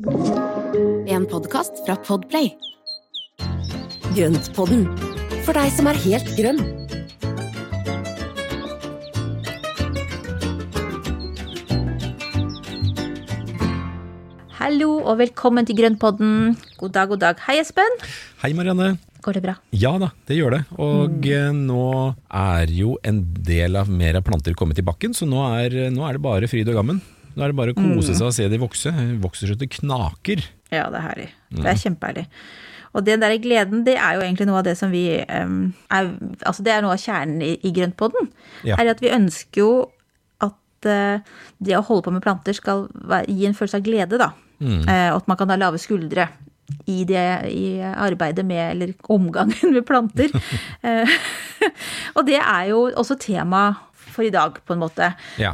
En podkast fra Podplay. Grøntpodden, for deg som er helt grønn. Hallo og velkommen til Grønnpodden. God dag, god dag. Hei, Espen. Hei Marianne. Går det bra? Ja da, det gjør det. Og mm. nå er jo en del av mer av planter kommet i bakken, så nå er, nå er det bare fryd og gammen. Nå er det bare å kose seg og se de vokse. Vokser så det knaker. Ja, det er herlig. Det er kjempeherlig. Og den der gleden, det er jo egentlig noe av det som vi um, er, Altså, det er noe av kjernen i, i Grøntpodden. Ja. Er at vi ønsker jo at uh, det å holde på med planter skal gi en følelse av glede, da. Eh, og at man kan ha lave skuldre i, det, i arbeidet med, eller omgangen med planter. Eh, og det er jo også tema for i dag, på en måte. Ja.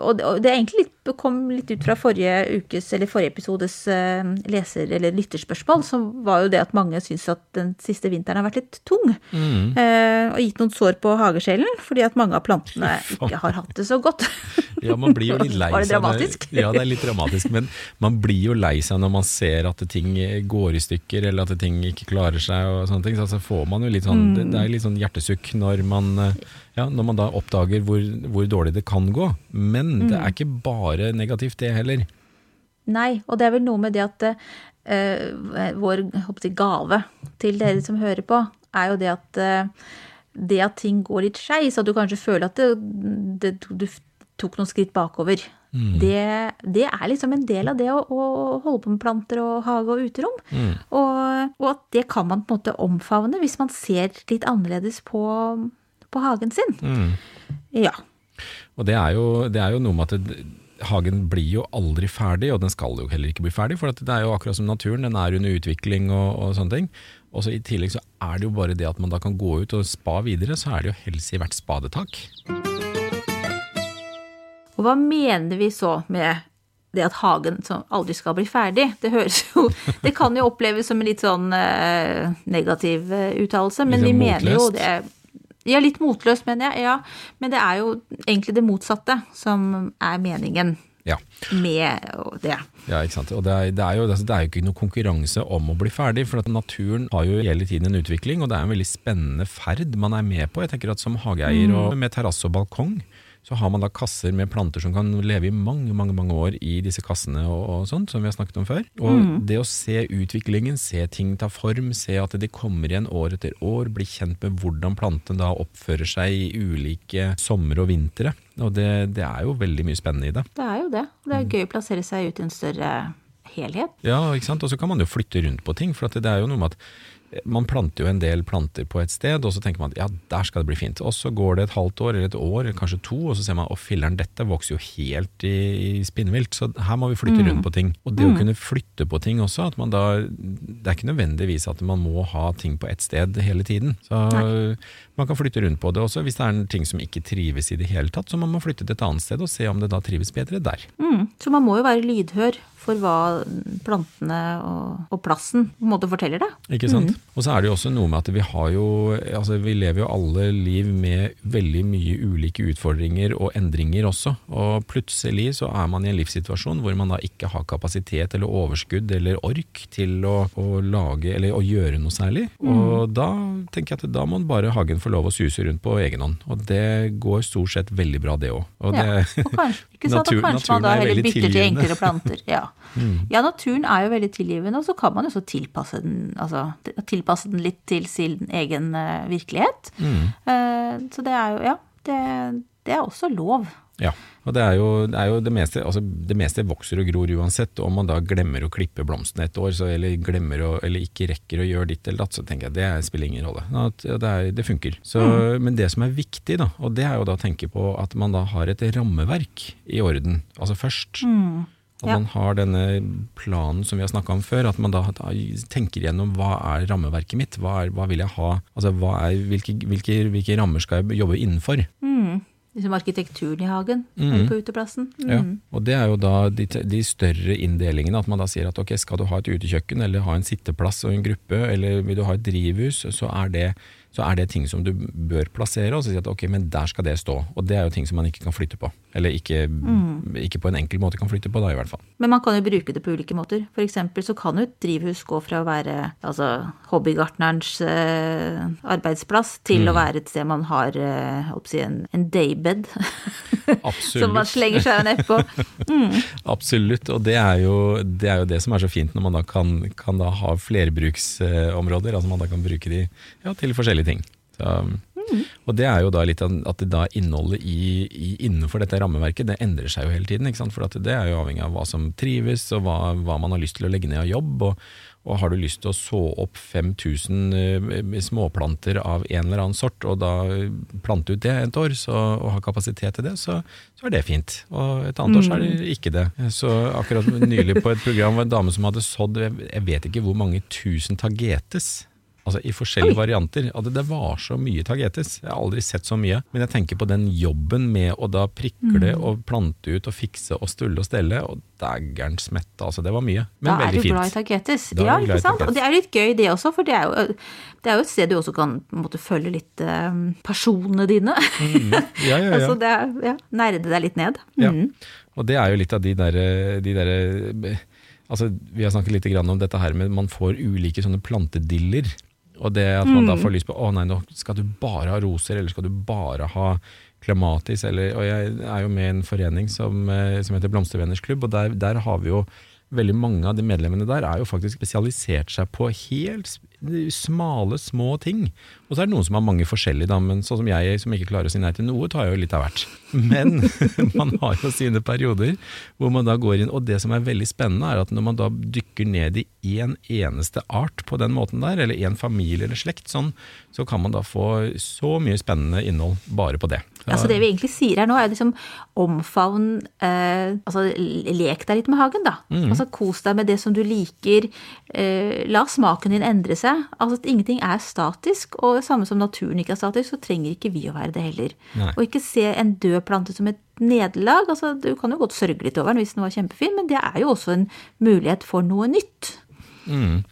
Og, og det er egentlig litt, kom litt ut fra forrige ukes, eller forrige episodes eh, leser- eller lytterspørsmål, som var jo det at mange syns at den siste vinteren har vært litt tung. Eh, og gitt noen sår på hagesjelen, fordi at mange av plantene ikke har hatt det så godt. Ja, man blir jo litt lei seg. Var det dramatisk? Ja, det er litt dramatisk, men man blir jo lei seg når man ser at ting går i stykker, eller at ting ikke klarer seg og sånne ting. Så altså får man jo litt sånn, det, er litt sånn hjertesukk når man, eh, ja, når man da oppdager hvor, hvor dårlig det kan gå. Men det er ikke bare negativt det heller. Nei, og det er vel noe med det at uh, vår jeg gave til dere som hører på, er jo det at uh, det at ting går litt skeis, at du kanskje føler at det, det, du tok noen skritt bakover, det, det er liksom en del av det å, å holde på med planter og hage og uterom. Og, og at det kan man på en måte omfavne hvis man ser litt annerledes på, på hagen sin. Ja. Og det er jo, det er jo noe med at det, hagen blir jo aldri ferdig, og den skal jo heller ikke bli ferdig, for at det er jo akkurat som naturen, den er under utvikling og, og sånne ting. Og så I tillegg så er det jo bare det at man da kan gå ut og spa videre, så er det jo helst i hvert spadetak. Og hva mener vi så med det at hagen aldri skal bli ferdig? Det høres jo Det kan jo oppleves som en litt sånn eh, negativ eh, uttalelse, men vi sånn mener jo det Ja, litt motløst, mener jeg. Ja. Men det er jo egentlig det motsatte som er meningen Ja. med det. Ja, ikke sant? Og det er, det, er jo, altså, det er jo ikke noe konkurranse om å bli ferdig, for at naturen har jo hele tiden en utvikling, og det er en veldig spennende ferd man er med på. Jeg tenker at Som hageeier og med terrasse og balkong, så har man da kasser med planter som kan leve i mange mange, mange år i disse kassene og, og sånt, som vi har snakket om før. Og det å se utviklingen, se ting ta form, se at de kommer igjen år etter år, bli kjent med hvordan planten da oppfører seg i ulike sommer og vintre, og det, det er jo veldig mye spennende i det. Det er jo det. Det er gøy å plassere seg ut i en større helhet. Ja, ikke sant? Og så kan man jo flytte rundt på ting, for at det er jo noe med at man planter jo en del planter på et sted, og så tenker man at ja, der skal det bli fint. Og så går det et halvt år, eller et år, eller kanskje to, og så ser man at filleren, dette vokser jo helt i, i spinnvilt, så her må vi flytte rundt på ting. Og det å kunne flytte på ting også, at man da Det er ikke nødvendigvis at man må ha ting på ett sted hele tiden. Så man kan flytte rundt på det også. Hvis det er en ting som ikke trives i det hele tatt, så må man flytte til et annet sted og se om det da trives bedre der. Mm. Så man må jo være lydhør for hva plantene og, og plassen på en måte forteller deg. Ikke sant? Og så er det jo også noe med at vi har jo altså Vi lever jo alle liv med veldig mye ulike utfordringer og endringer også. Og plutselig så er man i en livssituasjon hvor man da ikke har kapasitet eller overskudd eller ork til å, å lage eller å gjøre noe særlig. Og da tenker jeg at da må bare hagen få lov å suse rundt på egen hånd. Og det går stort sett veldig bra, det òg. Ja, og kanskje, ikke sant? Natur- og kanskje man da er heller bytter til. Mm. enklere planter. Ja. Ja, naturen er jo veldig tilgivende, og så kan man jo så tilpasse den, altså, tilpasse den litt til sin egen eh, virkelighet. Mm. Uh, så det er jo, ja, det, det er også lov. Ja, og det er jo det, er jo det meste altså det meste vokser og gror uansett. Om man da glemmer å klippe blomstene et år, så, eller glemmer å, eller ikke rekker å gjøre ditt eller datt, så tenker jeg det spiller ingen rolle. Det, er, det funker. Så, Men det som er viktig, da, og det er jo da å tenke på at man da har et rammeverk i orden. Altså først. At Ja. man har denne planen som vi har snakka om før, at man da, da tenker gjennom hva er rammeverket mitt, hva, er, hva vil jeg ha, altså er, hvilke, hvilke, hvilke rammer skal jeg jobbe innenfor. Liksom arkitekturen i hagen, mm. eller på uteplassen. Mm. Ja, og det er jo da de, de større inndelingene, at man da sier at ok, skal du ha et utekjøkken, eller ha en sitteplass og en gruppe, eller vil du ha et drivhus, så er det så er det ting som du bør plassere, og så si at ok, men der skal det stå. Og det er jo ting som man ikke kan flytte på. Eller ikke, ikke på en enkel måte kan flytte på, da i hvert fall. Men man kan jo bruke det på ulike måter. For eksempel så kan jo et drivhus gå fra å være altså, hobbygartnerens eh, arbeidsplass til å være et sted man har eh, en, en daybed. som man slenger seg nedpå. Absolutt, og det er, jo, det er jo det som er så fint når man da kan, kan da ha flerbruksområder. Altså man da kan bruke de ja, til forskjellige ting. Så, Og det er jo da litt at det da innholdet i, i, innenfor dette rammeverket det endrer seg jo hele tiden. Ikke sant? For at det er jo avhengig av hva som trives, og hva, hva man har lyst til å legge ned av jobb. og og har du lyst til å så opp 5000 eh, småplanter av en eller annen sort, og da plante ut det et år, så, og ha kapasitet til det, så, så er det fint. Og et annet år så er det ikke det. Så akkurat nylig på et program var en dame som hadde sådd, jeg vet ikke hvor mange tusen tagetes. Altså I forskjellige varianter. Altså, det var så mye tagetes. Jeg har aldri sett så mye. Men jeg tenker på den jobben med å da prikle og plante ut og fikse og stulle og stelle. Og dægeren smette, altså. Det var mye. Men Da veldig fint. tagetes. Da er Ja, du glad i ikke sant? tagetes. Og det er litt gøy det også, for det er jo, det er jo et sted du også kan måtte følge litt eh, personene dine. Ja, ja, ja. altså det er, ja, nerde deg litt ned. Ja. Mhm. Og det er jo litt av de der, de der altså, Vi har snakket litt om dette her med man får ulike sånne plantediller. Og det at man da får lyst på å nei, nå skal du bare ha roser, eller skal du bare ha klematis, eller Og jeg er jo med i en forening som, eh, som heter Blomstervenners klubb, og der, der har vi jo Veldig mange av de medlemmene der er jo faktisk spesialisert seg på helt smale, små ting. Og så er det noen som har mange forskjellige, da, men sånn som jeg som ikke klarer å si nei til noe, tar jeg jo litt av hvert. Men man har jo sine perioder hvor man da går inn, og det som er veldig spennende er at når man da dykker ned i én eneste art på den måten der, eller én familie eller slekt, sånn, så kan man da få så mye spennende innhold bare på det. Så- Altså det vi egentlig sier her nå, er liksom omfavn eh, Altså lek deg litt med hagen, da. Mm. Altså kos deg med det som du liker. Eh, la smaken din endre seg. Altså at ingenting er statisk, og samme som naturen ikke er statisk, så trenger ikke vi å være det heller. Nei. Og ikke se en død plante som et nederlag. Altså du kan jo godt sørge litt over den hvis den var kjempefin, men det er jo også en mulighet for noe nytt. Mm.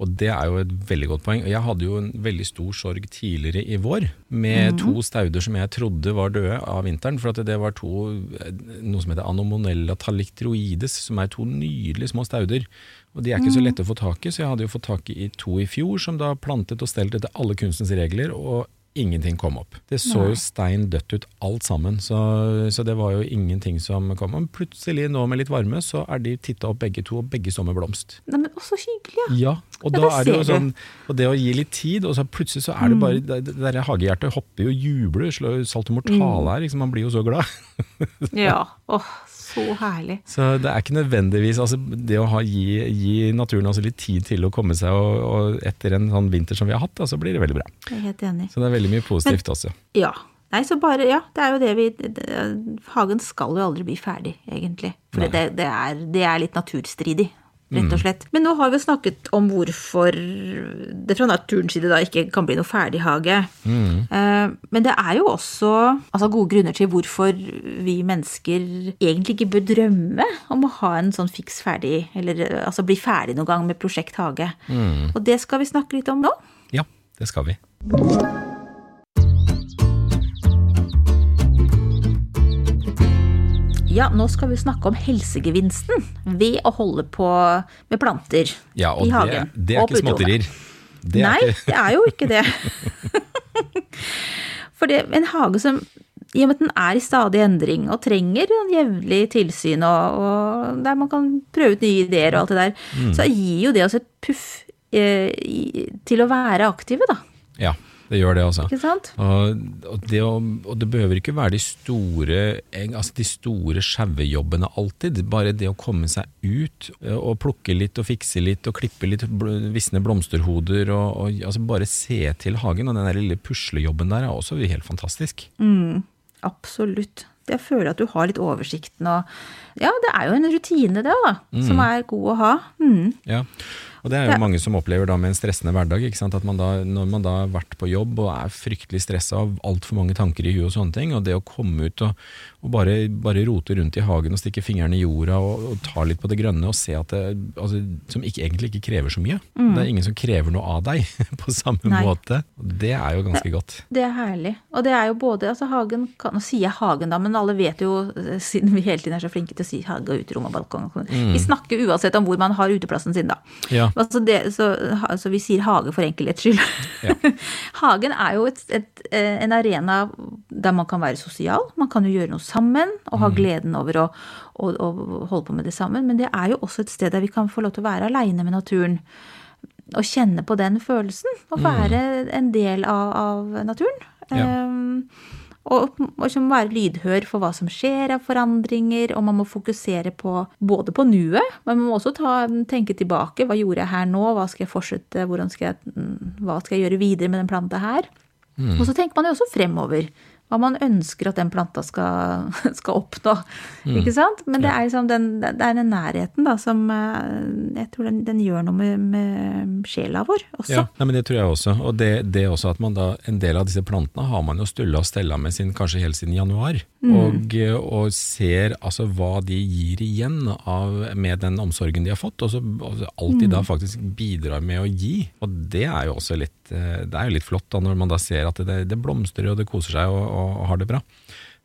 Og det er jo et veldig godt poeng. Jeg hadde jo en veldig stor sorg tidligere i vår med to stauder som jeg trodde var døde av vinteren. For at det var to, eh, noe som heter anomonella talictroides, som er to nydelige små stauder. Og de er ikke så lette å få tak i, så jeg hadde jo fått tak i to i fjor som da plantet og stelt etter alle kunstens regler. og Ingenting kom opp. Det så jo stein dødt ut alt sammen, så, så det var jo ingenting som kom. Men plutselig nå med litt varme, så er de titta opp begge to, og begge står med blomst. Nei, men også hyggelig, ja. Ja, og Ja, da er det jo sånn Og det å gi litt tid, og så plutselig så er det bare Det, det der hagehjertet hopper jo og jubler, slår saltomortale her, liksom, man blir jo så glad. Ja, åh, så herlig. Så det er ikke nødvendigvis altså Det å ha, gi, gi naturen også litt tid til å komme seg, og, og etter en sånn vinter som vi har hatt, da, så blir det veldig bra. Jeg er helt enig. Så det er veldig mye positivt også. Ja. Nei, så bare, ja, det er jo det vi det, Hagen skal jo aldri bli ferdig, egentlig. For det, det, er, det er litt naturstridig, rett og slett. Men nå har vi snakket om hvorfor det fra naturens side da ikke kan bli noe ferdig hage. Eh, Men det er jo også altså, gode grunner til hvorfor vi mennesker egentlig ikke bør drømme om å ha en sånn fiks ferdig, eller altså bli ferdig noen gang med Prosjekt hage. Og det skal vi snakke litt om nå. Ja, det skal vi. Ja, nå skal vi snakke om helsegevinsten ved å holde på med planter Ja, og i hagen. det er og ikke småtterier. Er Nei, det er jo ikke det. For det, en hage som i og med at den er i stadig endring og trenger en jevnlig tilsyn, og, og der man kan prøve ut nye ideer og alt det der, Mm. så gir jo det oss et puff eh, til å være aktive, da. Ja, det gjør det også. Ikke sant? Og, og, det, og det behøver ikke være de store altså de store sjauejobbene alltid. Bare det å komme seg ut eh, og plukke litt og fikse litt og klippe litt visne blomsterhoder. Og, og altså bare se til hagen. Og den der lille puslejobben der er også helt fantastisk. Absolutt. Jeg føler at du har litt oversikten og Ja, det er jo en rutine, det, da. Som er god å ha. Mm. Ja. Og det er jo Ja. mange som opplever da med en stressende hverdag. ikke sant? At man da, Når man da har vært på jobb og er fryktelig stressa av altfor mange tanker i huet og sånne ting, og det å komme ut og, og bare, bare rote rundt i hagen og stikke fingrene i jorda og, og ta litt på det grønne og se at det, altså, Som ikke, egentlig ikke krever så mye. Det er ingen som krever noe av deg på samme Nei. måte. Det er jo ganske godt. Det er herlig. Og det er jo både altså Hagen kan, Nå sier jeg hagen, da, men alle vet jo, eh, siden vi hele tiden er så flinke til å si hage og uterom og balkong Vi snakker uansett om hvor man har uteplassen sin, da. Ja. Altså det, så, altså vi sier hage for enkelhets skyld. Ja. Hagen er jo et, et, eh, en arena der man kan være sosial. Man kan jo gjøre noe sammen og ha gleden over å, å, å holde på med det sammen. Men det er jo også et sted der vi kan få lov til å være aleine med naturen. Og kjenne på den følelsen. Og være en del av, av naturen. Ja. Ehm, og, og som være lydhør for hva som skjer av forandringer, og man må fokusere på både på nuet, men man må også ta, tenke tilbake. Hva gjorde jeg her nå? Hva skal jeg fortsette? Skal jeg, mm, hva skal jeg gjøre videre med den planta her? Og så tenker man jo også fremover. Hva man ønsker at den planta skal, skal oppnå. Ikke sant? Men det er, liksom den, det er den nærheten da, som eh, jeg tror den, den gjør noe med, med sjela vår også. Ja, nei, men det tror jeg også. Og det, det også at man da, en del av disse plantene har man jo stulla og stella med sin, kanskje helt siden januar. Og, og ser altså hva de gir igjen av, med den omsorgen de har fått, og så alt de alltid da faktisk bidrar med å gi. Og det er jo også litt, eh, det er jo litt flott da, når man da ser at det, det blomstrer og det koser seg og, og har det bra.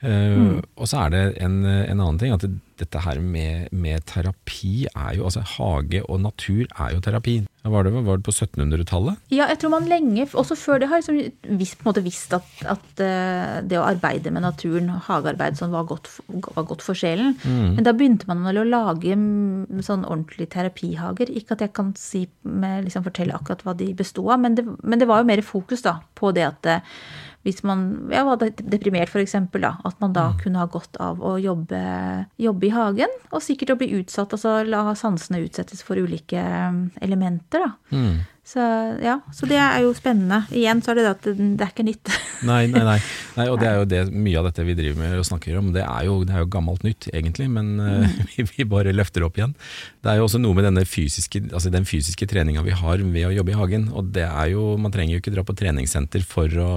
Mm. Og så er det en, en annen ting, at dette her med, med terapi er jo, altså hage og natur er jo terapi. Var det, var det på 1700-tallet? Ja, jeg tror man lenge, også før det, har liksom visst, på en måte visst at, at eh, det å arbeide med naturen, hagearbeid, sånn, var, godt, var godt for sjelen. Men da begynte man vel å lage mm, sånn ordentlige terapihager. Ikke at jeg kan si, med, liksom, fortelle akkurat hva de besto av, men det, men det var jo mer fokus da, på det at eh, hvis man ja, var deprimert f.eks., at man da kunne ha godt av å jobbe, jobbe i hagen. Og sikkert å bli utsatt, altså la sansene utsettes for ulike mm, elementer. da. Så ja, så det er jo spennende. Igjen så er det det at det, det er ikke nytt. Nei, nei, nei. nei og det er jo det, mye av dette vi driver med og snakker om, det er jo, det er jo gammelt nytt egentlig, men mm. vi, vi bare løfter opp igjen. Det er jo også noe med denne fysiske, altså den fysiske treninga vi har ved å jobbe i hagen, og det er jo, man trenger jo ikke dra på treningssenter for å,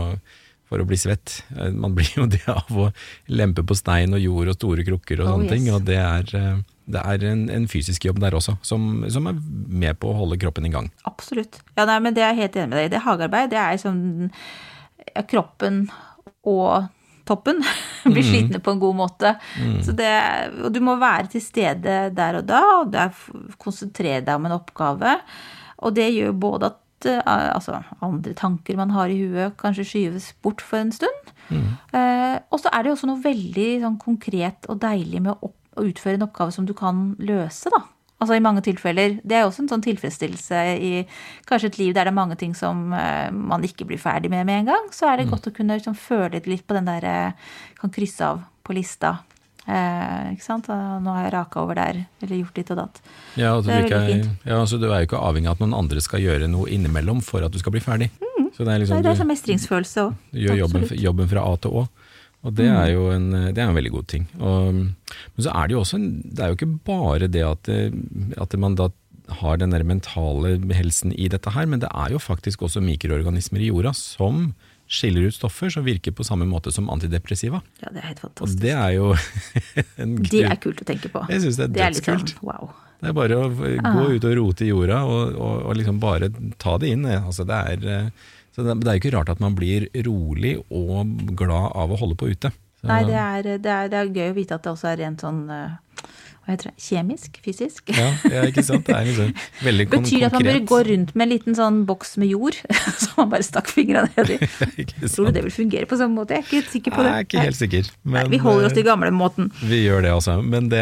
for å bli svett. Eh, Man blir jo det av å lempe på stein og jord og store krukker og Oh, sånne yes. ting, og det er, eh, det er en, en fysisk jobb der også, som, som er med på å holde kroppen i gang. Absolutt. Ja, nei, men det er jeg helt enig med deg i. Det hagearbeid, det er liksom ja, kroppen og toppen blir slitne på en god måte. Så det, og du må være til stede der og da, og det er konsentrere deg om en oppgave. Og det gjør både at altså, andre tanker man har i huet, kanskje skyves bort for en stund. Eh, og så er det også noe veldig sånn, konkret og deilig med å, opp, å utføre en oppgave som du kan løse, da. Altså i mange tilfeller. Det er også en sånn tilfredsstillelse i kanskje et liv der det er mange ting som eh, man ikke blir ferdig med med en gang. Så er det godt å kunne liksom, føle litt på den der eh, Kan krysse av på lista. Eh, ikke sant? Og Nå har jeg raka over der, eller gjort ditt og datt. Ja, altså, Det er du, ikke fint. ja, altså, du er jo ikke avhengig av at noen andre skal gjøre noe innimellom for at du skal bli ferdig. Så det er Nei, liksom, det er sånn mestringsfølelse òg. du gjør jobben, jobben fra A til Å. Og det er jo en, det er en veldig god ting. Og, men så er det jo også Det er jo ikke bare det at, det- at man da har den der mentale helsen i dette her, men det er jo faktisk også mikroorganismer i jorda som skiller ut stoffer som virker på samme måte som antidepressiva. Ja, det er helt fantastisk. Og det er jo en Det er kult å tenke på. Jeg synes det er Det er dødskult. sånn wow. Det er bare å gå ut og rote i jorda og, og, og liksom bare ta det inn. Altså det, er, eh, så det, det er jo ikke rart at man blir rolig og glad av å holde på ute. Så, Nei, det er, det, er, det er gøy å vite at det også er rent sånn eh, Hva heter det? Kjemisk? Fysisk? ja, ja, ikke sant? Det er liksom veldig konkret. Betyr at man bør gå rundt med en liten sånn boks med jord, som man bare stakk fingrene ned i? Tror du det vil fungere på samme måte? Jeg er ikke sikker på det. Jeg er ikke helt sikker. Nei, vi holder oss eh, til gamle måten. Vi gjør det altså, men det,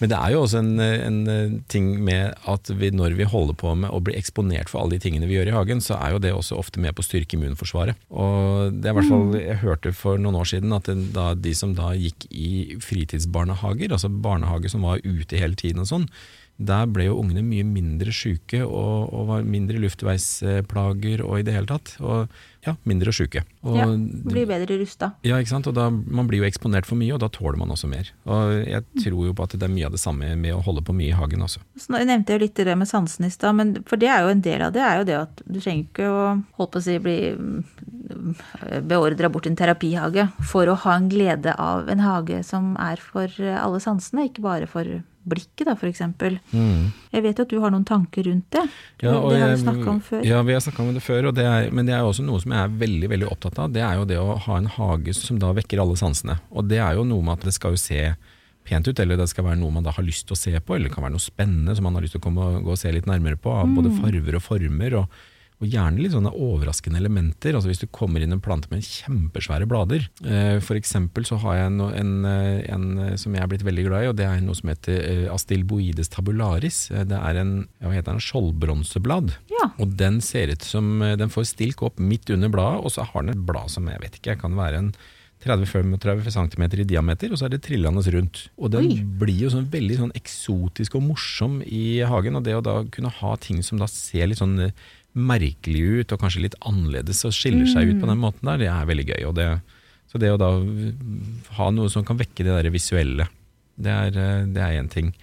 men det er jo også en, en ting med at vi, når vi holder på med å bli eksponert for alle de tingene vi gjør i hagen, så er jo det også ofte med på å styrke immunforsvaret. Og det er i hvert fall, Jeg hørte for noen år siden at det, da, de som da gikk i fritidsbarnehager, altså barnehager som var ute hele tiden og sånn, der ble jo ungene mye mindre syke og, og var mindre luftveisplager og i det hele tatt. Og ja, mindre syke. Og Ja, blir bedre rusta. ja, ikke sant? Og da, man blir jo eksponert for mye, og da tåler man også mer. Og jeg tror jo på at det er mye av det samme med å holde på mye i hagen også. Så nå nevnte jeg jo litt det med sansen i stad, men for det er jo en del av det, er jo det at du trenger ikke å holdt på å si, bli mm, beordra bort en terapihage for å ha en glede av en hage som er for alle sansene, ikke bare for blikket, da, for eksempel. Jeg vet at du har noen tanker rundt det. Mm. Ja, det har vi snakka om før. Ja, vi har snakka om det før, det er, men det er jo også noe som jeg er veldig veldig opptatt av. Det er jo det å ha en hage som da vekker alle sansene. Og det er jo noe med at det skal jo se pent ut, eller det skal være noe man da har lyst til å se på, eller det kan være noe spennende som man har lyst til å komme og gå og se litt nærmere på, av Mm. både farver og former. og og gjerne litt sånne overraskende elementer. altså Hvis du kommer inn en plante med kjempesvære blader. Eh, for eksempel så har jeg en, en, eh, en eh, som jeg er blitt veldig glad i, og det er noe som heter Astilboides tabularis. Det er en, hva heter den, skjoldbronseblad. Ja. Og den ser ut som Den får stilk opp midt under bladet, og så har den et blad som jeg vet ikke, kan være en 30-35 cm i diameter, og så er det trillende rundt. Og den Oi. blir jo sånn veldig sånn eksotisk og morsom i hagen, og det å da kunne ha ting som da ser litt sånn merkelig ut, og kanskje litt annerledes, og skiller seg ut på den måten der, det er veldig gøy. Det, så det å da ha noe som kan vekke det der visuelle, det er eh, én ting.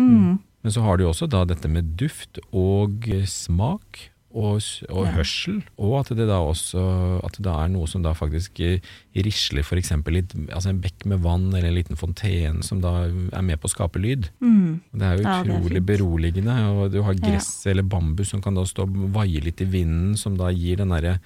Mm. Men så har du også da dette med duft og eh, smak og, og Ja. hørsel, og at det da også at det da er noe som da faktisk eh, risler f.eks. altså en bekk med vann eller en liten fontene som da er med på å skape lyd. Mm. Det er jo Ja, det er utrolig beroligende, og du har Ja. gress eller bambus som kan da stå og vaie litt i vinden, som da gir den derre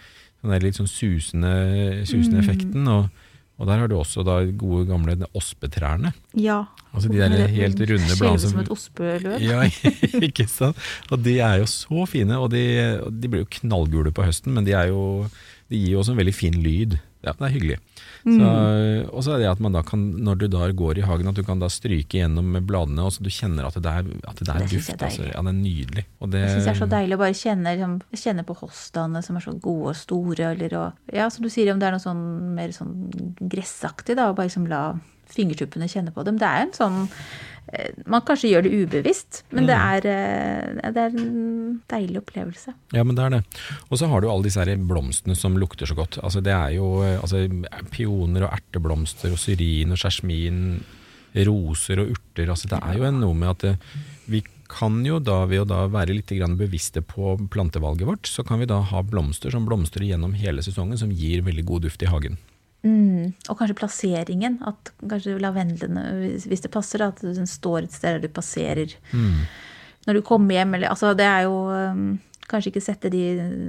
den der litt sånn susende, susende Mm. effekten. Og, og der har du også da gode gamle ospetrærne. Ja. Altså de der helt runde bladene som som et ospeløv. ja, ikke sant? Og de er jo så fine, og de, de blir jo knallgule på høsten, men de, jo, de gir jo også en veldig fin lyd. Ja, det er hyggelig. Så, Mm. og så er det at man da kan, når du da går i hagen, at du kan da stryke gjennom bladene, og så du kjenner at det er, at det er Det duft. er Altså, ja, det er nydelig. Og det, Jeg syns jeg er så deilig å bare kjenne, liksom, kjenne på hostene som er så gode og store. Eller, og, ja, som du sier, om det er noe sånn mer sånn gressaktig, da, og bare liksom la fingertuppene kjenne på dem. Det er en sånn eh, Man kanskje gjør det ubevisst, men det, er, eh, det er en deilig opplevelse. Ja, men det er det. Og så har du alle disse her blomstene som lukter så godt. Altså, det er jo eh, altså, pioner og erteblomster og syrin og sjersmin roser og urter. Altså, det er jo en noe med at vi kan jo da, ved å da være litt bevisste på plantevalget vårt, så kan vi da ha blomster som blomstrer gjennom hele sesongen, som gir veldig god duft i hagen. Mm. Og kanskje plasseringen. At kanskje lavendlene, hvis- det passer, at den står et sted der du passerer når du kommer hjem. Eller, altså, det er jo um, Kanskje ikke sette de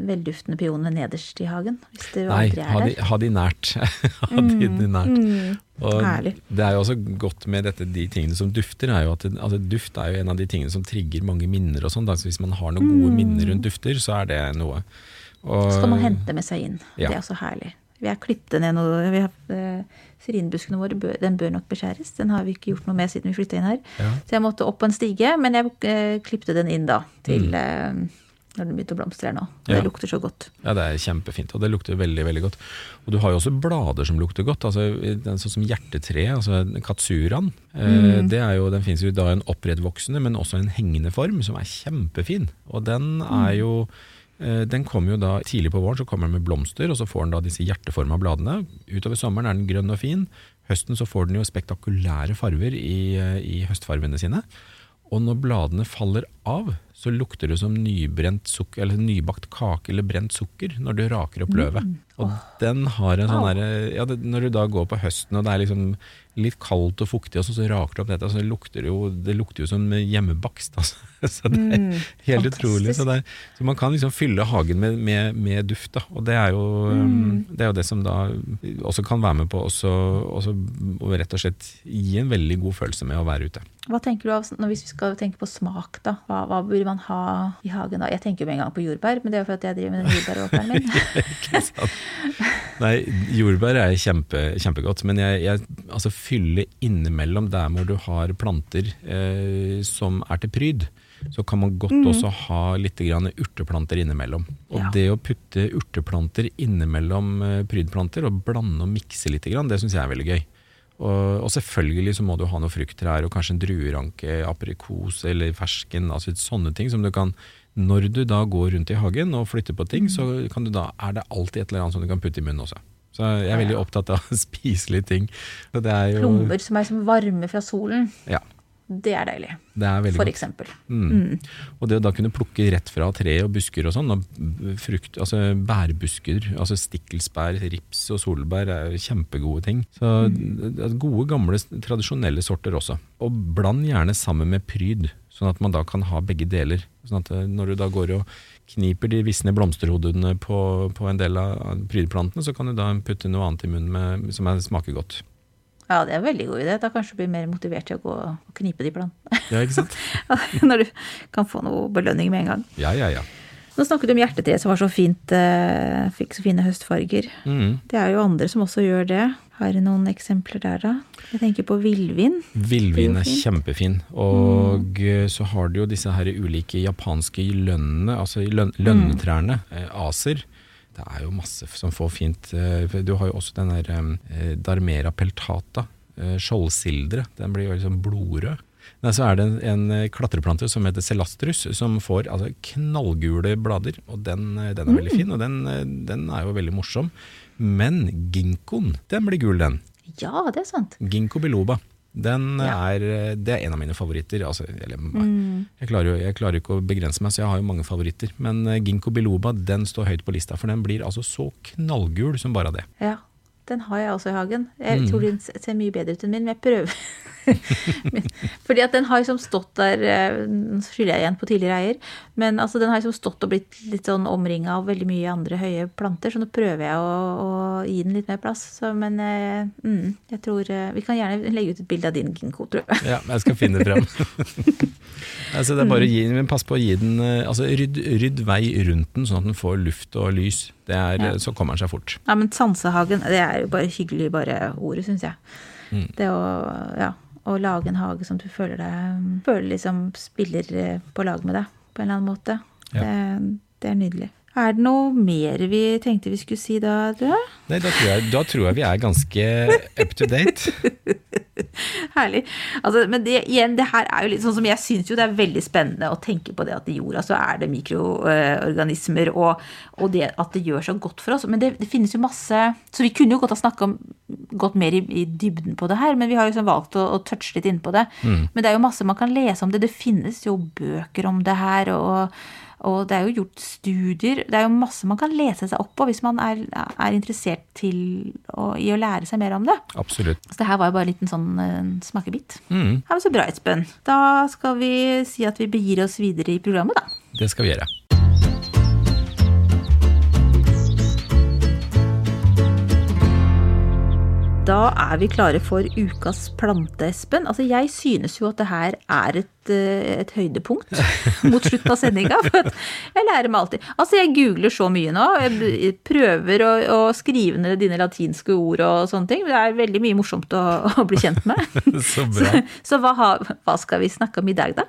velduftende pionene nederst i hagen. Hvis det Nei, aldri ha er de, der. ha de nært. ha de, de nært. Mm. Og Herlig. det er jo også godt med dette, de tingene som dufter, er jo at altså duft er jo en av de tingene som trigger mange minner og sånn. Hvis man har noen gode minner rundt dufter, så er det noe. Og, Så skal man hente med seg inn. Ja. Det er også herlig. Vi har klippet ned noe vi har, eh, Syrinbuskene våre bør, den bør nok beskjæres. Den har vi ikke gjort noe med siden vi flytta inn her. Ja. Så jeg måtte opp på en stige, men jeg eh, klippte den inn da. Til Mm. eh, når den begynte å blomstre her nå. Ja. Det lukter så godt. Ja, det er kjempefint, og det lukter veldig veldig godt. Og du har jo også blader som lukter godt, altså den sånn som hjertetreet, altså katsuraen. Eh, det er jo, den finnes jo da i en oppredtvoksende, men også en hengende form, som er kjempefin. Og den er jo eh, den kommer jo da Tidlig på våren så kommer den med blomster, og så får den da disse hjerteforma bladene. Utover sommeren er den grønn og fin. Høsten så får den jo spektakulære farver i, eh, i høstfarvene sine. Og når bladene faller av, så lukter det som sukker, eller nybakt kake eller brent sukker når du raker opp løvet. Og den har en sånn derre ja, Når du da går på høsten og det er liksom litt kaldt og fuktig, og så, så raker det opp dette, så lukter det jo, det lukter jo som hjemmebakst. Altså. Så det er helt fantastisk. utrolig. Så, er, så man kan liksom fylle hagen med, med, med duft, da. Og det er, jo, mm. det er jo det som da også kan være med på også, også, og rett og slett gi en veldig god følelse med å være ute. Hva tenker du av, Hvis vi skal tenke på smak, da, hva, hva burde man ha i hagen da? Jeg tenker jo med en gang på jordbær, men det er jo fordi jeg driver med den jordbæråkeren min. Ikke sant? Nei, jordbær er kjempe, kjempegodt, men jeg, jeg altså fyller innimellom der hvor du har planter eh, som er til pryd, så kan man godt også ha litt urteplanter innimellom. Og Ja. det å putte urteplanter innimellom eh, prydplanter og blande og mikse litt, det syns jeg er veldig gøy. Og, og selvfølgelig så må du ha noen frukttrær og kanskje en drueranke, aprikos eller fersken. altså Sånne ting som du kan Når du da går rundt i hagen og flytter på ting, så kan du da, er det alltid et eller annet som du kan putte i munnen også. Så jeg er veldig opptatt av spiselige ting. Jo, Plomber som er som varme fra solen. Ja. Det er deilig. Det er For godt. eksempel. Mm. Og det å da kunne plukke rett fra tre og busker og sånn, frukt, altså bærbusker, altså stikkelsbær, rips og solbær er kjempegode ting. Så er gode, gamle, tradisjonelle sorter også. Og bland gjerne sammen med pryd, sånn at man da kan ha begge deler. Sånn at eh, når du da går og kniper de visne blomsterhodene på, på en del av prydplantene, så kan du da putte noe annet i munnen med, som er, smaker godt. Ja, det er en veldig god idé. Da kanskje du blir mer motivert til å gå og knipe de plantene. Ja, ikke sant? Når du kan få noe belønning med en gang. Ja, ja, ja. Nå snakket du om hjertetreet som var så fint, eh, fikk så fine høstfarger. Mm. Det er jo andre som også gjør det. Har du noen eksempler der, da? Jeg tenker på villvin. Villvin er kjempefin. Og mm. så har du jo disse her ulike japanske lønnene, altså løn, lønnetrærne, mm. aser. Det er jo masse som får fint eh, Du har jo også den der Darmera peltata, skjoldsildre. Den blir jo liksom blodrød. Nei, så er det en, en klatreplante som heter celastrus, som får altså, knallgule blader. Og den, den er veldig fin, og den, den er jo veldig morsom. Men ginkgoen, den blir gul, den. Ja, det er sant. Ginkgo biloba. Den Ja. er, det er en av mine favoritter. Altså, eller, jeg, klarer jo, jeg klarer ikke å begrense meg, så jeg har jo mange favoritter. Men eh, ginkgo biloba den står høyt på lista, for den blir altså så knallgul som bare det. Ja, den har jeg også i hagen. Jeg Mm. tror den ser mye bedre ut enn min, men jeg prøver. Fordi at den har liksom stått der eh, Nå skylder jeg igjen på tidligere eier, men altså den har liksom stått og blitt litt sånn omringa av veldig mye andre høye planter, så nå prøver jeg å, å gi den litt mer plass. Så, men eh, mm, jeg tror eh, Vi kan gjerne legge ut et bilde av din ginkgo, tror jeg. Ja, jeg skal finne frem. altså, det er bare å gi, men pass på å gi den altså, rydd, rydd vei rundt den, sånn at den får luft og lys. Det er, Ja. Så kommer den seg fort. Ja, men Sansehagen, det er jo bare hyggelig, bare ordet, syns jeg. Mm. Det å, ja, å lage en hage som du føler deg Føler liksom spiller eh, på lag med deg, på en eller annen måte. Ja. Det, det er nydelig. Er det noe mer vi tenkte vi skulle si da, du? Nei, da tror, jeg, da tror jeg vi er ganske up to date. Herlig. Altså, men det, igjen, det her er jo litt sånn som jeg syns jo det er veldig spennende å tenke på det at i jorda så er det mikroorganismer, og, og det at det gjør så godt for oss. Men det, det finnes jo masse Så vi kunne jo godt ha snakka gått mer i, i dybden på det her, men vi har jo liksom valgt å, å touche litt inn på det. Men det er jo masse man kan lese om det. Det finnes jo bøker om det her. og og det er jo gjort studier. Det er jo masse man kan lese seg opp på hvis man er, er interessert til å, i å lære seg mer om det. Absolutt. Så det her var jo bare en liten sånn uh, smakebit. Mm, Ja, men Så bra, Espen. Da skal vi si at vi begir oss videre i programmet, da. det skal vi gjøre. Da er vi klare for ukas plante, Espen. Altså, jeg synes jo at det her er et, eh, et høydepunkt mot slutten av sendinga. For jeg lærer meg alltid. Altså, jeg googler så mye nå. Jeg prøver å, å skrive ned dine latinske ord og sånne ting. Det er veldig mye morsomt å, å bli kjent med. Så bra. Så hva, hva skal vi snakke om i dag, da?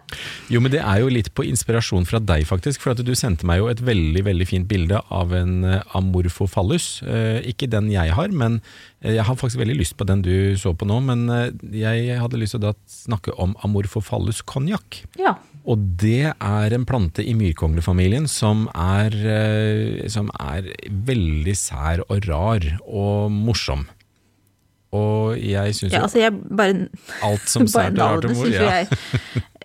Jo, men det er jo litt på inspirasjon fra deg, faktisk. For at du sendte meg jo et veldig veldig fint bilde av en amorfofallus. Eh, ikke den jeg har, men eh, jeg har faktisk veldig lyst på den du så på nå. Men eh, jeg hadde lyst til å snakke om amorfofallus amorphofallus konjakk. Ja. Og det er en plante i myrkonglefamilien som er, eh, som er veldig sær og rar og morsom. Og jeg syns ja jo altså, jeg bare alt som sært og rart og mor- ja. jeg.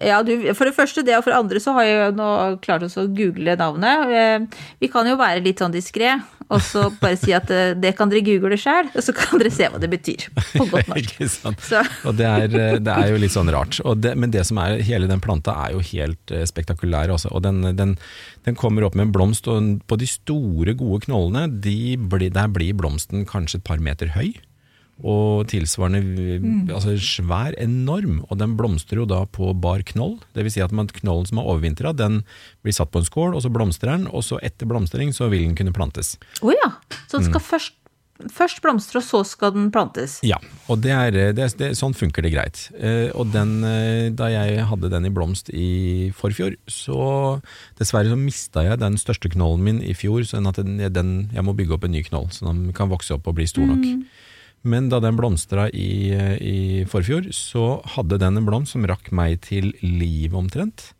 Ja, du, for det første det, og for det andre så har jeg jo nå klart oss å google navnet. Eh, Vi kan jo være litt sånn diskré, og så bare si at eh, det kan dere google sjøl, og så kan dere se hva det betyr. På godt norsk. Ikke sant? Så, Og det er, eh, det er jo litt sånn rart. Og det, men det som er, hele den planta er jo helt eh, spektakulær også. Og den, den, den kommer opp med en blomst, og på de store, gode knollene, de blir- der blir blomsten kanskje et par meter høy. Og tilsvarende Mm. altså svær, enorm. Og den blomstrer jo da på bar knoll. Det vil si at man, knollen som har overvintra, den blir satt på en skål, og så blomstrer den. Og så etter blomstring så vil den kunne plantes. å ja. Så den skal Mm. først, først blomstre, og så skal den plantes. Ja, og det er, det, det, sånn funker det greit. Eh, og den, eh, da jeg hadde den i blomst i forfjor, så dessverre så mista jeg den største knollen min i fjor, sånn at den, den, jeg må bygge opp en ny knoll, så den kan vokse opp og bli stor nok. Men da den blomstra i, eh, i forfjor, så hadde den en blomst som rakk meg til liv omtrent.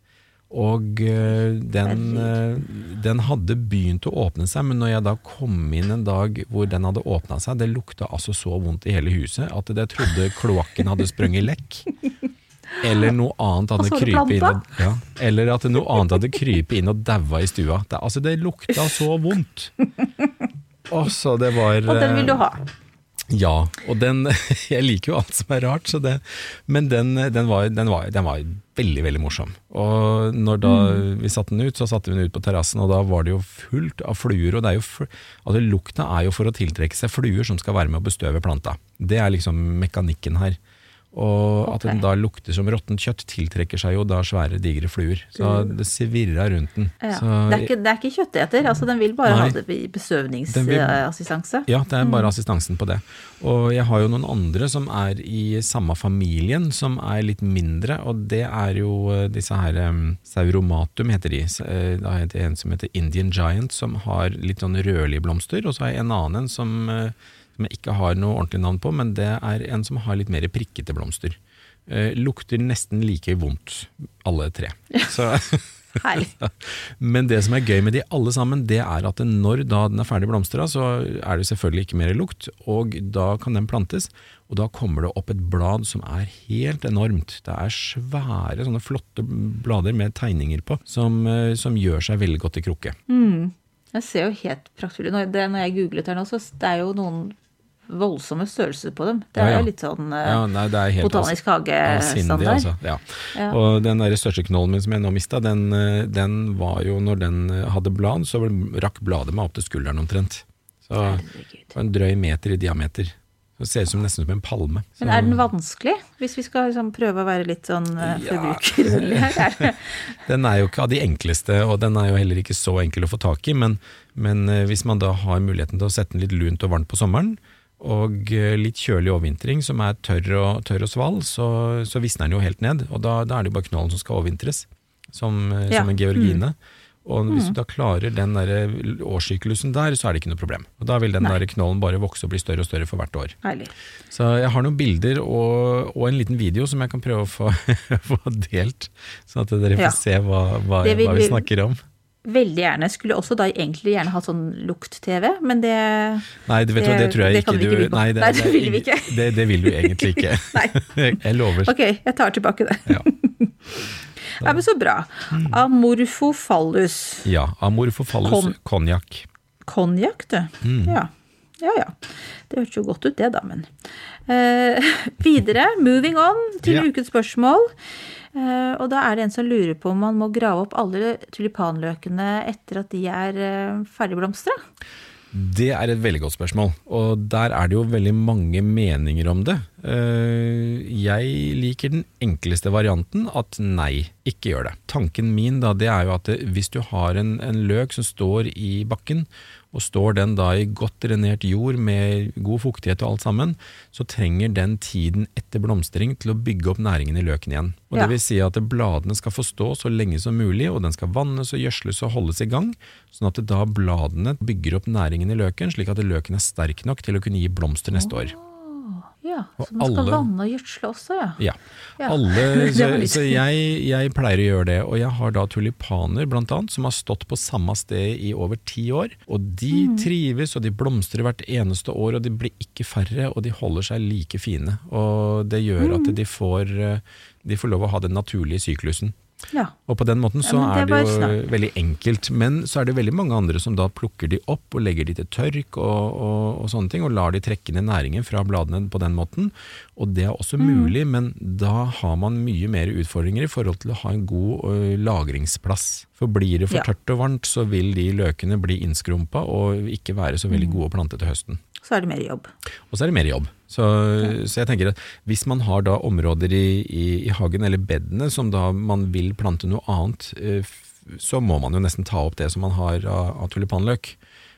Og eh, den, eh, den hadde begynt å åpne seg, men når jeg da kom inn en dag hvor den hadde åpna seg, det lukta altså så vondt i hele huset at jeg trodde kloakken hadde sprunget lekk. eller noe annet hadde krypet inn og, ja, Eller at noe annet hadde krypet inn og daua i stua. Det, altså, det lukta så vondt. Og så det var Og den vil du ha. Ja, og den Jeg liker jo alt som er rart, så det, men den, den, var, den, var, den var veldig, veldig morsom. Og når da vi satte den ut, så satte vi den ut på terrassen, og da var det jo fullt av fluer. Og det er jo, fl- altså lukta er jo for å tiltrekke seg fluer som skal være med å bestøve planta. Det er liksom mekanikken her. Og at den da lukter som råttent kjøtt, tiltrekker seg jo da svære, digre fluer. Så det svirrer rundt den. Ja. Så, Det, er ikke, det er ikke kjøtteter, altså den vil bare Nei. ha det besøvningsassistanse. Ja, det er Mm. bare assistansen på det. Og jeg har jo noen andre som er i samme familien, som er litt mindre, og det er jo eh, disse her um, Sauromatum heter de. Eh, Da heter en som heter Indian Giant, som har litt sånn rødlige blomster, og så har jeg en annen en som, eh, som jeg ikke har noe ordentlig navn på, men det er en som har litt mer prikkete blomster. Eh, lukter nesten like vondt, alle tre. Så men det som er gøy med de alle sammen, det er at når da den er ferdig blomstra, så er det selvfølgelig ikke mer lukt, og da kan den plantes. Og da kommer det opp et blad som er helt enormt. Det er svære, sånne flotte blader med tegninger på, som, eh, som gjør seg veldig godt i krukke. Jeg ser jo helt praktfullt ut. Når jeg googlet her nå, så det er jo noen voldsomme størrelser på dem. Det er Ja, ja. jo litt sånn eh, Ja, nei, det helt botanisk hagestandard. hage-standard. altså. Ja. Og den der største knollen min som jeg nå mista, den, eh, den var jo når den eh, hadde blad, så rakk bladet meg opp til skulderen omtrent. Så Herregud. det var en drøy meter i diameter. Det ser ut som nesten som en palme. Men er den vanskelig, hvis vi skal liksom prøve å være litt sånn Ja. forbrukervennlig her? Er den er jo ikke av de enkleste, og den er jo heller ikke så enkel å få tak i, men, men hvis man da har muligheten til å sette den litt lunt og varmt på sommeren, og eh, litt kjølig overvintring som er tørr og, tørr og sval, så, så visner den jo helt ned, og da, da er det jo bare knollen som skal overvintres, som, eh, Ja. som en georgine. Og hvis du da klarer den der årssyklusen der, så er det ikke noe problem. Og Da vil den Nei. der knollen bare vokse og bli større og større for hvert år. Heilig. Så jeg har noen bilder og, og en liten video som jeg kan prøve å få, få delt, sånn at dere får Ja. se hva, hva, vil hva vi- snakker om. Veldig gjerne. Skulle også da egentlig gjerne hatt sånn lukt-TV, men det Nei, det, vet du, det Det- tror jeg det ikke vi ikke du. Nei, Nei, det vil vi ikke. Det, det vil du egentlig ikke. Nei. Jeg, lover. Ok, jeg tar tilbake det. Ja. Ja, men så bra. Amorfofallus. ja. Amorfofallus Kon- konjakk. Konjakk, du. Mm. Ja. Ja ja. Det hørtes jo godt ut, det, da, men. Eh, videre, moving on til Ja. ukens spørsmål. Eh, og da er det en som lurer på om man må grave opp alle tulipanløkene etter at de er eh, ferdigblomstra. Det er et veldig godt spørsmål, og der er det jo veldig mange meninger om det. Eh, Jeg liker den enkleste varianten, at nei, ikke gjør det. Tanken min da, det er jo at hvis du har en, en løk som står i bakken, og står den da i godt drenert jord med god fuktighet og alt sammen, så trenger den tiden etter blomstring til å bygge opp næringen i løken igjen. Og Ja. Det vil si at bladene skal få stå så lenge som mulig, og den skal vannes og gjødsles og holdes i gang, sånn at da bladene bygger opp næringen i løken, slik at løken er sterk nok til å kunne gi blomster neste år. Ja, Og så man skal alle- vanne og gjødsle også, ja. Ja. Ja. Alle, så så jeg, jeg pleier å gjøre det, og jeg har da tulipaner blant annet, som har stått på samme sted i over ti år. Og de Mm. trives, og de blomstrer hvert eneste år, og de blir ikke færre, og de holder seg like fine. Og det gjør Mm. at de får, eh, de får lov å ha den naturlige syklusen. Ja. Og på den måten så Ja, det er det jo snart. veldig enkelt. Men så er det veldig mange andre som da plukker de opp og legger de til tørk og, og, og sånne ting, og lar de trekke ned næringen fra bladene på den måten. Og det er også Mm. mulig, men da har man mye mer utfordringer i forhold til å ha en god ø, lagringsplass. For blir det for Ja. tørt og varmt, så vil de løkene bli innskrumpa og ikke være så Mm. veldig gode å plante til høsten. Så er det mer jobb. Og så er det mer jobb. Så, så jeg tenker at hvis man har da områder i, i, i hagen eller bedene som da man vil plante noe annet, eh, så må man jo nesten ta opp det som man har av, av tulipanløk.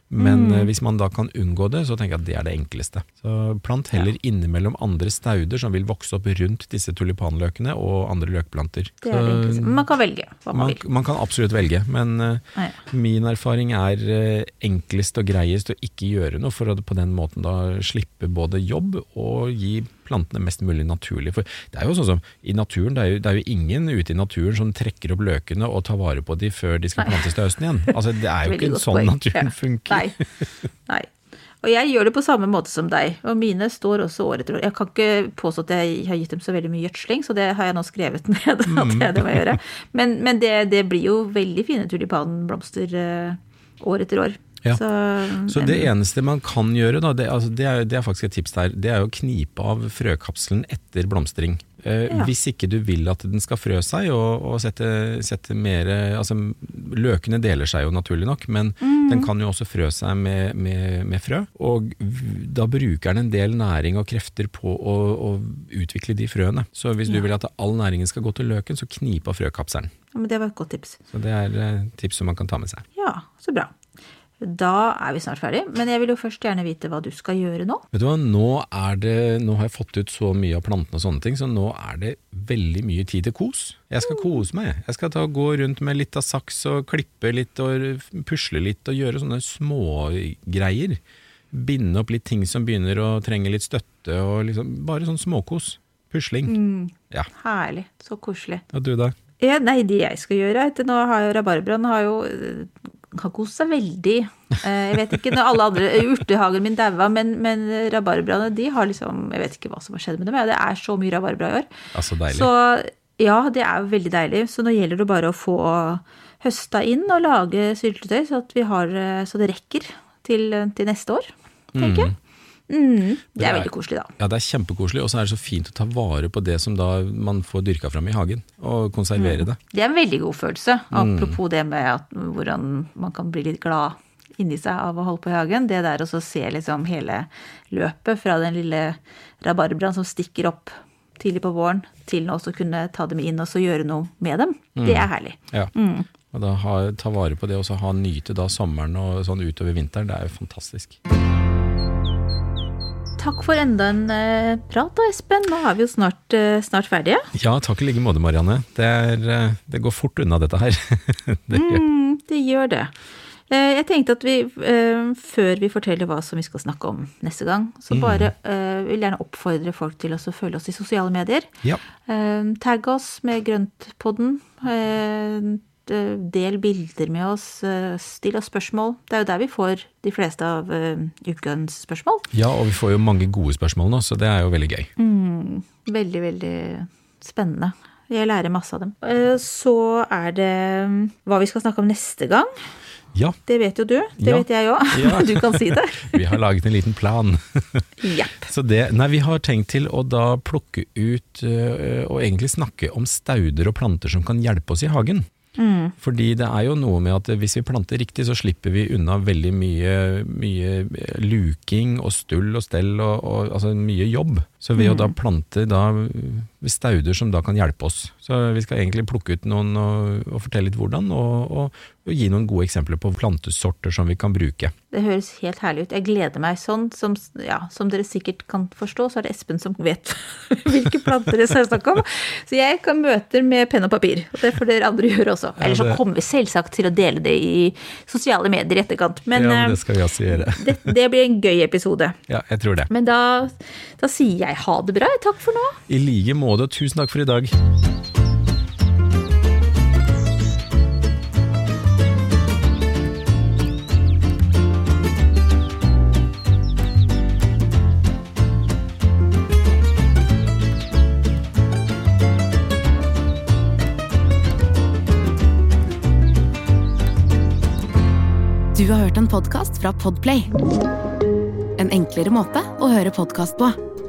Men mm. hvis man da kan unngå det, så tenker jeg at det er det enkleste. Så plant heller innimellom andre stauder som vil vokse opp rundt disse tulipanløkene og andre løkplanter. Det er det Så. Man kan velge hva man man, vil. man kan absolutt velge, men eh, Nei. Min erfaring er eh, enklest og greiest å ikke gjøre noe, for å på den måten da slippe både jobb og gi plantene mest mulig naturlig. For det er jo sånn som i naturen, det er jo, det er jo ingen ute i naturen som trekker opp løkene og tar vare på de før de skal plantes til høsten igjen. Altså, det er jo ikke en sånn naturen Ja. funker. Nei. Nei. Og jeg gjør det på samme måte som deg, og mine står også år etter år. Jeg kan ikke påstå at jeg har gitt dem så veldig mye gjødsling, så det har jeg nå skrevet ned. at det, det må gjøre. Men, men det, det, blir jo veldig fine tulipanblomster uh, år etter år. Ja. Så, så, det eneste man kan gjøre, da, det, altså, det, er, det, er, faktisk et tips der, det er å knipe av frøkapselen etter blomstring. Eh, ja. Hvis ikke du vil at den skal frø seg og, og sette, sette mer altså, Løkene deler seg jo naturlig nok, men mm. den kan jo også frø seg med, med, med, frø. Og da bruker den en del næring og krefter på å, å utvikle de frøene. Så hvis ja. du vil at all næringen skal gå til løken, så knip av frøkapselen. Ja, men Det var et godt tips. Så Det er eh, tips som man kan ta med seg. Ja, så bra. Da er vi snart ferdig, men jeg vil jo først gjerne vite hva du skal gjøre nå. Vet du hva, nå, er det, nå har jeg fått ut så mye av plantene og sånne ting, så nå er det veldig mye tid til kos. Jeg skal kose meg. Jeg skal ta, gå rundt med litt av saks og klippe litt og pusle litt og gjøre sånne smågreier. Binde opp litt ting som begynner å trenge litt støtte, og liksom, bare sånn småkos. Pusling. Mm, ja. Herlig. Så koselig. Og du da? Ja, nei, det jeg skal gjøre etter nå har jo Rabarbraen har jo kan kose seg veldig. Eh, jeg vet ikke når alle andre Urtehagen min daua, men, men rabarbraene de har liksom Jeg vet ikke hva som har skjedd med dem. Det er så mye rabarbra i år. Altså deilig. Så ja, det er veldig deilig. Så nå gjelder det bare å få høsta inn og lage syltetøy så, har, så det rekker til, til neste år, tenker jeg. Mm. Mm, det, er, veldig koselig, da. Ja, det er kjempekoselig. Og så er det så fint å ta vare på det som da man får dyrka fram i hagen, og konservere mm. det. Det er en veldig god følelse. Mm. Apropos det med at, hvordan man kan bli litt glad inni seg av å holde på i hagen. Det der å se liksom hele løpet fra den lille rabarbraen som stikker opp tidlig på våren, til å kunne ta dem inn og så gjøre noe med dem, det er herlig. Ja. Mm. Og da ha, ta vare på det og så ha nyte da sommeren og sånn utover vinteren. Det er jo fantastisk takk for enda en uh, prat da, Espen. Nå er vi jo snart, uh, snart ferdige. Ja, takk i like måte, Marianne. Det, er, uh, det, går fort unna, dette her. det, gjør. Mm, det gjør det. Jeg tenkte at vi, før vi forteller hva som vi skal snakke om neste gang, så mm. bare vil gjerne oppfordre folk til å følge oss i sosiale medier. Ja. Tagg oss med Grøntpodden. Eh, del bilder med oss, eh, still oss spørsmål. Det er jo der vi får de fleste av uh, ukens spørsmål. Ja, og vi får jo mange gode spørsmål nå, så det er jo veldig gøy. Mm, veldig, veldig spennende. Jeg lærer masse av dem. Så er det mm, hva vi skal snakke om neste gang. Ja. Det vet jo du. Det ja. vet jeg òg. Ja. Du kan si det. vi har laget en liten plan. Yep. Så det, nei, vi har tenkt til å da plukke ut og egentlig snakke om stauder og planter som kan hjelpe oss i hagen. Mm. Fordi det er jo noe med at hvis vi planter riktig, så slipper vi unna veldig mye, mye luking og stull og stell, og, og altså mye jobb. Så ved mm. å da plante da stauder som da kan hjelpe oss. Så vi skal egentlig plukke ut noen og, og fortelle litt hvordan, og, og, og, gi noen gode eksempler på plantesorter som vi kan bruke. Det høres helt herlig ut. Jeg gleder meg sånn. Som, ja, som dere sikkert kan forstå, så er det Espen som vet hvilke planter det er snakk om. Så jeg kan møter med penn og papir. Og det får dere andre gjøre også. Eller så kommer vi selvsagt til å dele det i sosiale medier i etterkant. Men, ja, men det skal vi også gjøre. det, det, blir en gøy episode. Ja, jeg tror det. Men da, da sier jeg ha det bra. Takk for nå. I like måte, tusen takk for i dag. Du har hørt en podkast fra Podplay. En enklere måte å høre podkast på.